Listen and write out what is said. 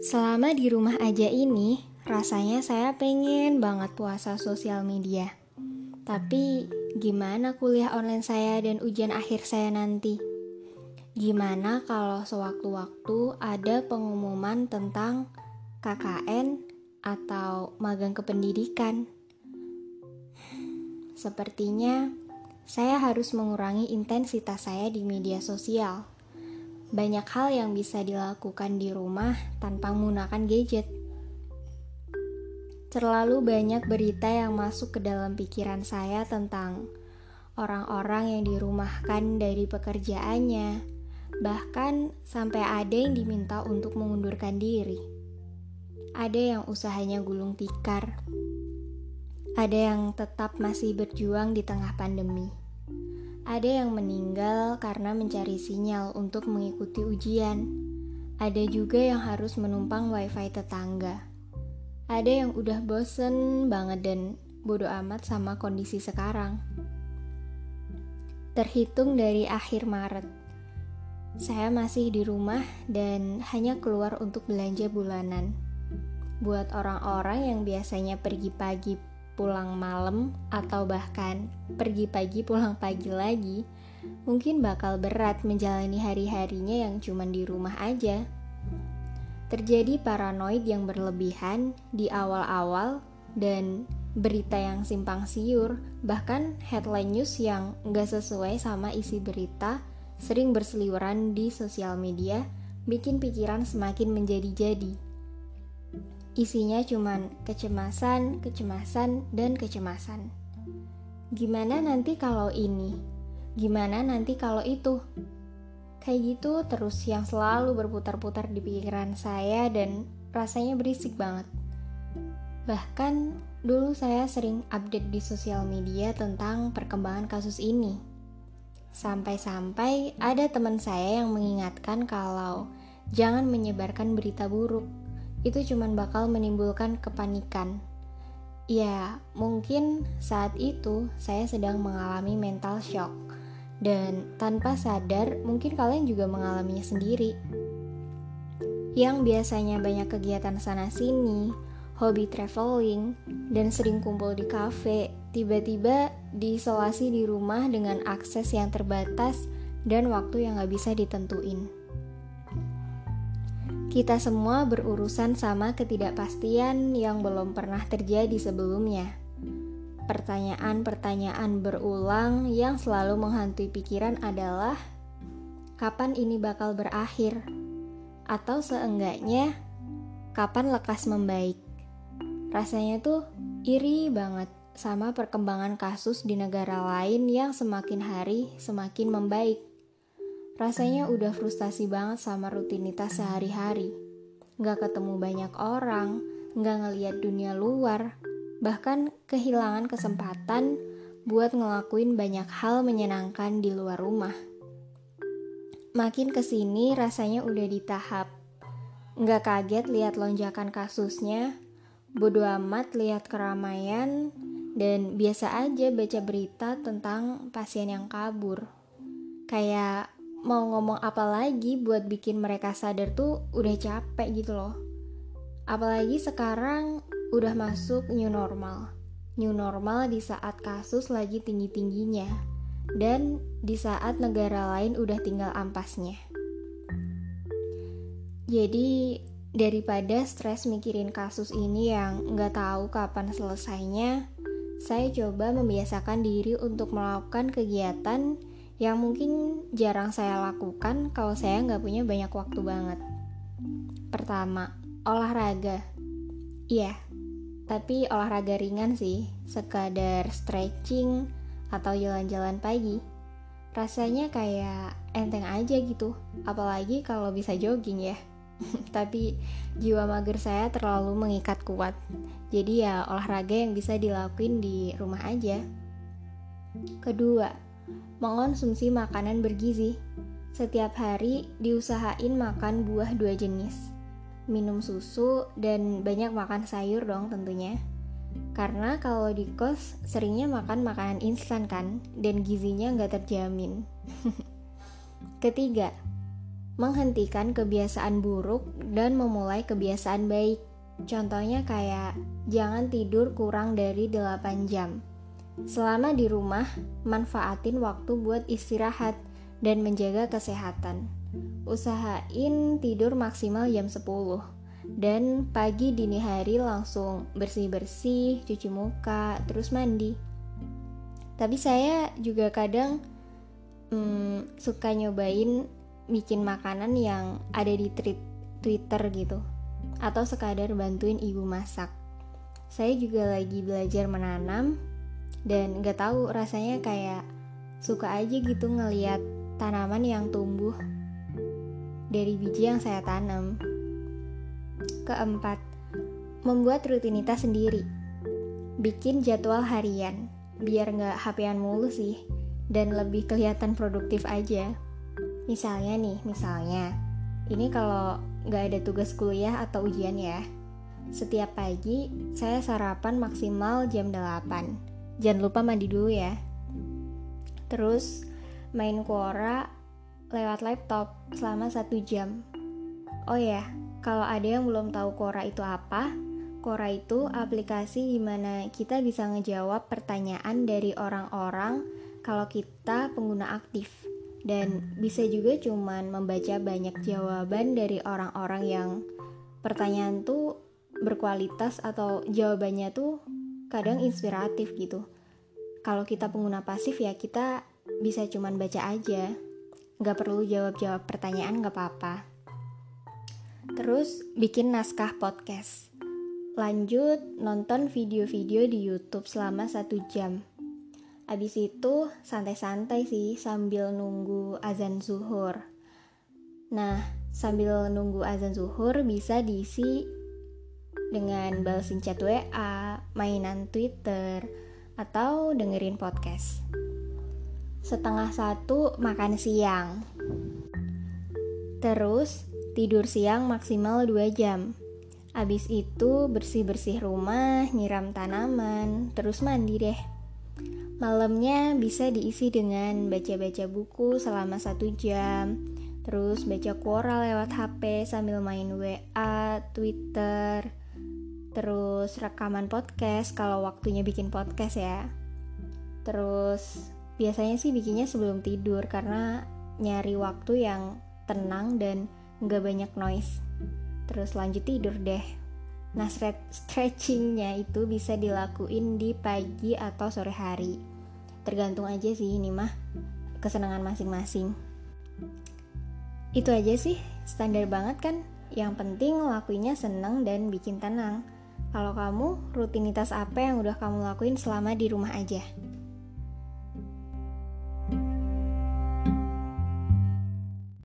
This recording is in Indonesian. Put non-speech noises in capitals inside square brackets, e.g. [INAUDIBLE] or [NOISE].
Selama di rumah aja ini, rasanya saya pengen banget puasa sosial media. Tapi gimana kuliah online saya dan ujian akhir saya nanti? Gimana kalau sewaktu-waktu ada pengumuman tentang KKN atau magang kependidikan? Sepertinya saya harus mengurangi intensitas saya di media sosial banyak hal yang bisa dilakukan di rumah tanpa menggunakan gadget. Terlalu banyak berita yang masuk ke dalam pikiran saya tentang orang-orang yang dirumahkan dari pekerjaannya, bahkan sampai ada yang diminta untuk mengundurkan diri. Ada yang usahanya gulung tikar, ada yang tetap masih berjuang di tengah pandemi. Ada yang meninggal karena mencari sinyal untuk mengikuti ujian. Ada juga yang harus menumpang wifi tetangga. Ada yang udah bosen banget dan bodo amat sama kondisi sekarang. Terhitung dari akhir Maret, saya masih di rumah dan hanya keluar untuk belanja bulanan. Buat orang-orang yang biasanya pergi pagi pulang malam atau bahkan pergi pagi pulang pagi lagi, mungkin bakal berat menjalani hari-harinya yang cuma di rumah aja. Terjadi paranoid yang berlebihan di awal-awal dan berita yang simpang siur, bahkan headline news yang nggak sesuai sama isi berita sering berseliweran di sosial media, bikin pikiran semakin menjadi-jadi. Isinya cuman kecemasan, kecemasan, dan kecemasan. Gimana nanti kalau ini? Gimana nanti kalau itu? Kayak gitu terus yang selalu berputar-putar di pikiran saya dan rasanya berisik banget. Bahkan dulu saya sering update di sosial media tentang perkembangan kasus ini. Sampai-sampai ada teman saya yang mengingatkan kalau jangan menyebarkan berita buruk itu cuma bakal menimbulkan kepanikan. Ya, mungkin saat itu saya sedang mengalami mental shock, dan tanpa sadar, mungkin kalian juga mengalaminya sendiri. Yang biasanya banyak kegiatan sana-sini, hobi traveling, dan sering kumpul di kafe, tiba-tiba diisolasi di rumah dengan akses yang terbatas dan waktu yang gak bisa ditentuin. Kita semua berurusan sama ketidakpastian yang belum pernah terjadi sebelumnya. Pertanyaan-pertanyaan berulang yang selalu menghantui pikiran adalah kapan ini bakal berakhir? Atau seenggaknya kapan lekas membaik? Rasanya tuh iri banget sama perkembangan kasus di negara lain yang semakin hari semakin membaik. Rasanya udah frustasi banget sama rutinitas sehari-hari. Gak ketemu banyak orang, gak ngeliat dunia luar, bahkan kehilangan kesempatan buat ngelakuin banyak hal menyenangkan di luar rumah. Makin ke sini rasanya udah di tahap Gak kaget lihat lonjakan kasusnya, bodo amat lihat keramaian, dan biasa aja baca berita tentang pasien yang kabur. Kayak mau ngomong apa lagi buat bikin mereka sadar tuh udah capek gitu loh. Apalagi sekarang udah masuk new normal. New normal di saat kasus lagi tinggi-tingginya dan di saat negara lain udah tinggal ampasnya. Jadi daripada stres mikirin kasus ini yang nggak tahu kapan selesainya, saya coba membiasakan diri untuk melakukan kegiatan yang mungkin jarang saya lakukan kalau saya nggak punya banyak waktu banget. Pertama, olahraga. Iya, tapi olahraga ringan sih, sekadar stretching atau jalan-jalan pagi. Rasanya kayak enteng aja gitu, apalagi kalau bisa jogging ya. [LAUGHS] tapi jiwa mager saya terlalu mengikat kuat. Jadi ya olahraga yang bisa dilakuin di rumah aja. Kedua, mengonsumsi makanan bergizi. Setiap hari diusahain makan buah dua jenis, minum susu, dan banyak makan sayur dong tentunya. Karena kalau di kos seringnya makan makanan instan kan, dan gizinya nggak terjamin. [LAUGHS] Ketiga, menghentikan kebiasaan buruk dan memulai kebiasaan baik. Contohnya kayak jangan tidur kurang dari 8 jam. Selama di rumah, manfaatin waktu buat istirahat dan menjaga kesehatan. Usahain tidur maksimal jam 10 dan pagi dini hari langsung bersih-bersih, cuci muka, terus mandi. Tapi saya juga kadang hmm, suka nyobain bikin makanan yang ada di Twitter gitu atau sekadar bantuin ibu masak. Saya juga lagi belajar menanam dan gak tahu rasanya kayak suka aja gitu ngeliat tanaman yang tumbuh dari biji yang saya tanam. Keempat, membuat rutinitas sendiri. Bikin jadwal harian, biar nggak hapean mulu sih, dan lebih kelihatan produktif aja. Misalnya nih, misalnya, ini kalau nggak ada tugas kuliah atau ujian ya. Setiap pagi, saya sarapan maksimal jam 8. Jangan lupa mandi dulu ya. Terus, main Quora lewat laptop selama satu jam. Oh ya, kalau ada yang belum tahu Quora itu apa, Quora itu aplikasi di mana kita bisa ngejawab pertanyaan dari orang-orang kalau kita pengguna aktif dan bisa juga cuman membaca banyak jawaban dari orang-orang yang pertanyaan tuh berkualitas atau jawabannya tuh kadang inspiratif gitu. Kalau kita pengguna pasif ya kita bisa cuman baca aja, nggak perlu jawab-jawab pertanyaan nggak apa-apa. Terus bikin naskah podcast. Lanjut nonton video-video di YouTube selama satu jam Abis itu santai-santai sih sambil nunggu azan zuhur. Nah, sambil nunggu azan zuhur bisa diisi dengan balesin chat WA, mainan Twitter, atau dengerin podcast. Setengah satu makan siang. Terus tidur siang maksimal 2 jam. Abis itu bersih-bersih rumah, nyiram tanaman, terus mandi deh. Malamnya bisa diisi dengan baca-baca buku selama satu jam, terus baca Quora lewat HP sambil main WA, Twitter, terus rekaman podcast kalau waktunya bikin podcast ya. Terus biasanya sih bikinnya sebelum tidur karena nyari waktu yang tenang dan nggak banyak noise. Terus lanjut tidur deh. Nah, stretchingnya itu bisa dilakuin di pagi atau sore hari. Tergantung aja sih ini mah kesenangan masing-masing. Itu aja sih, standar banget kan? Yang penting lakuinnya seneng dan bikin tenang. Kalau kamu, rutinitas apa yang udah kamu lakuin selama di rumah aja?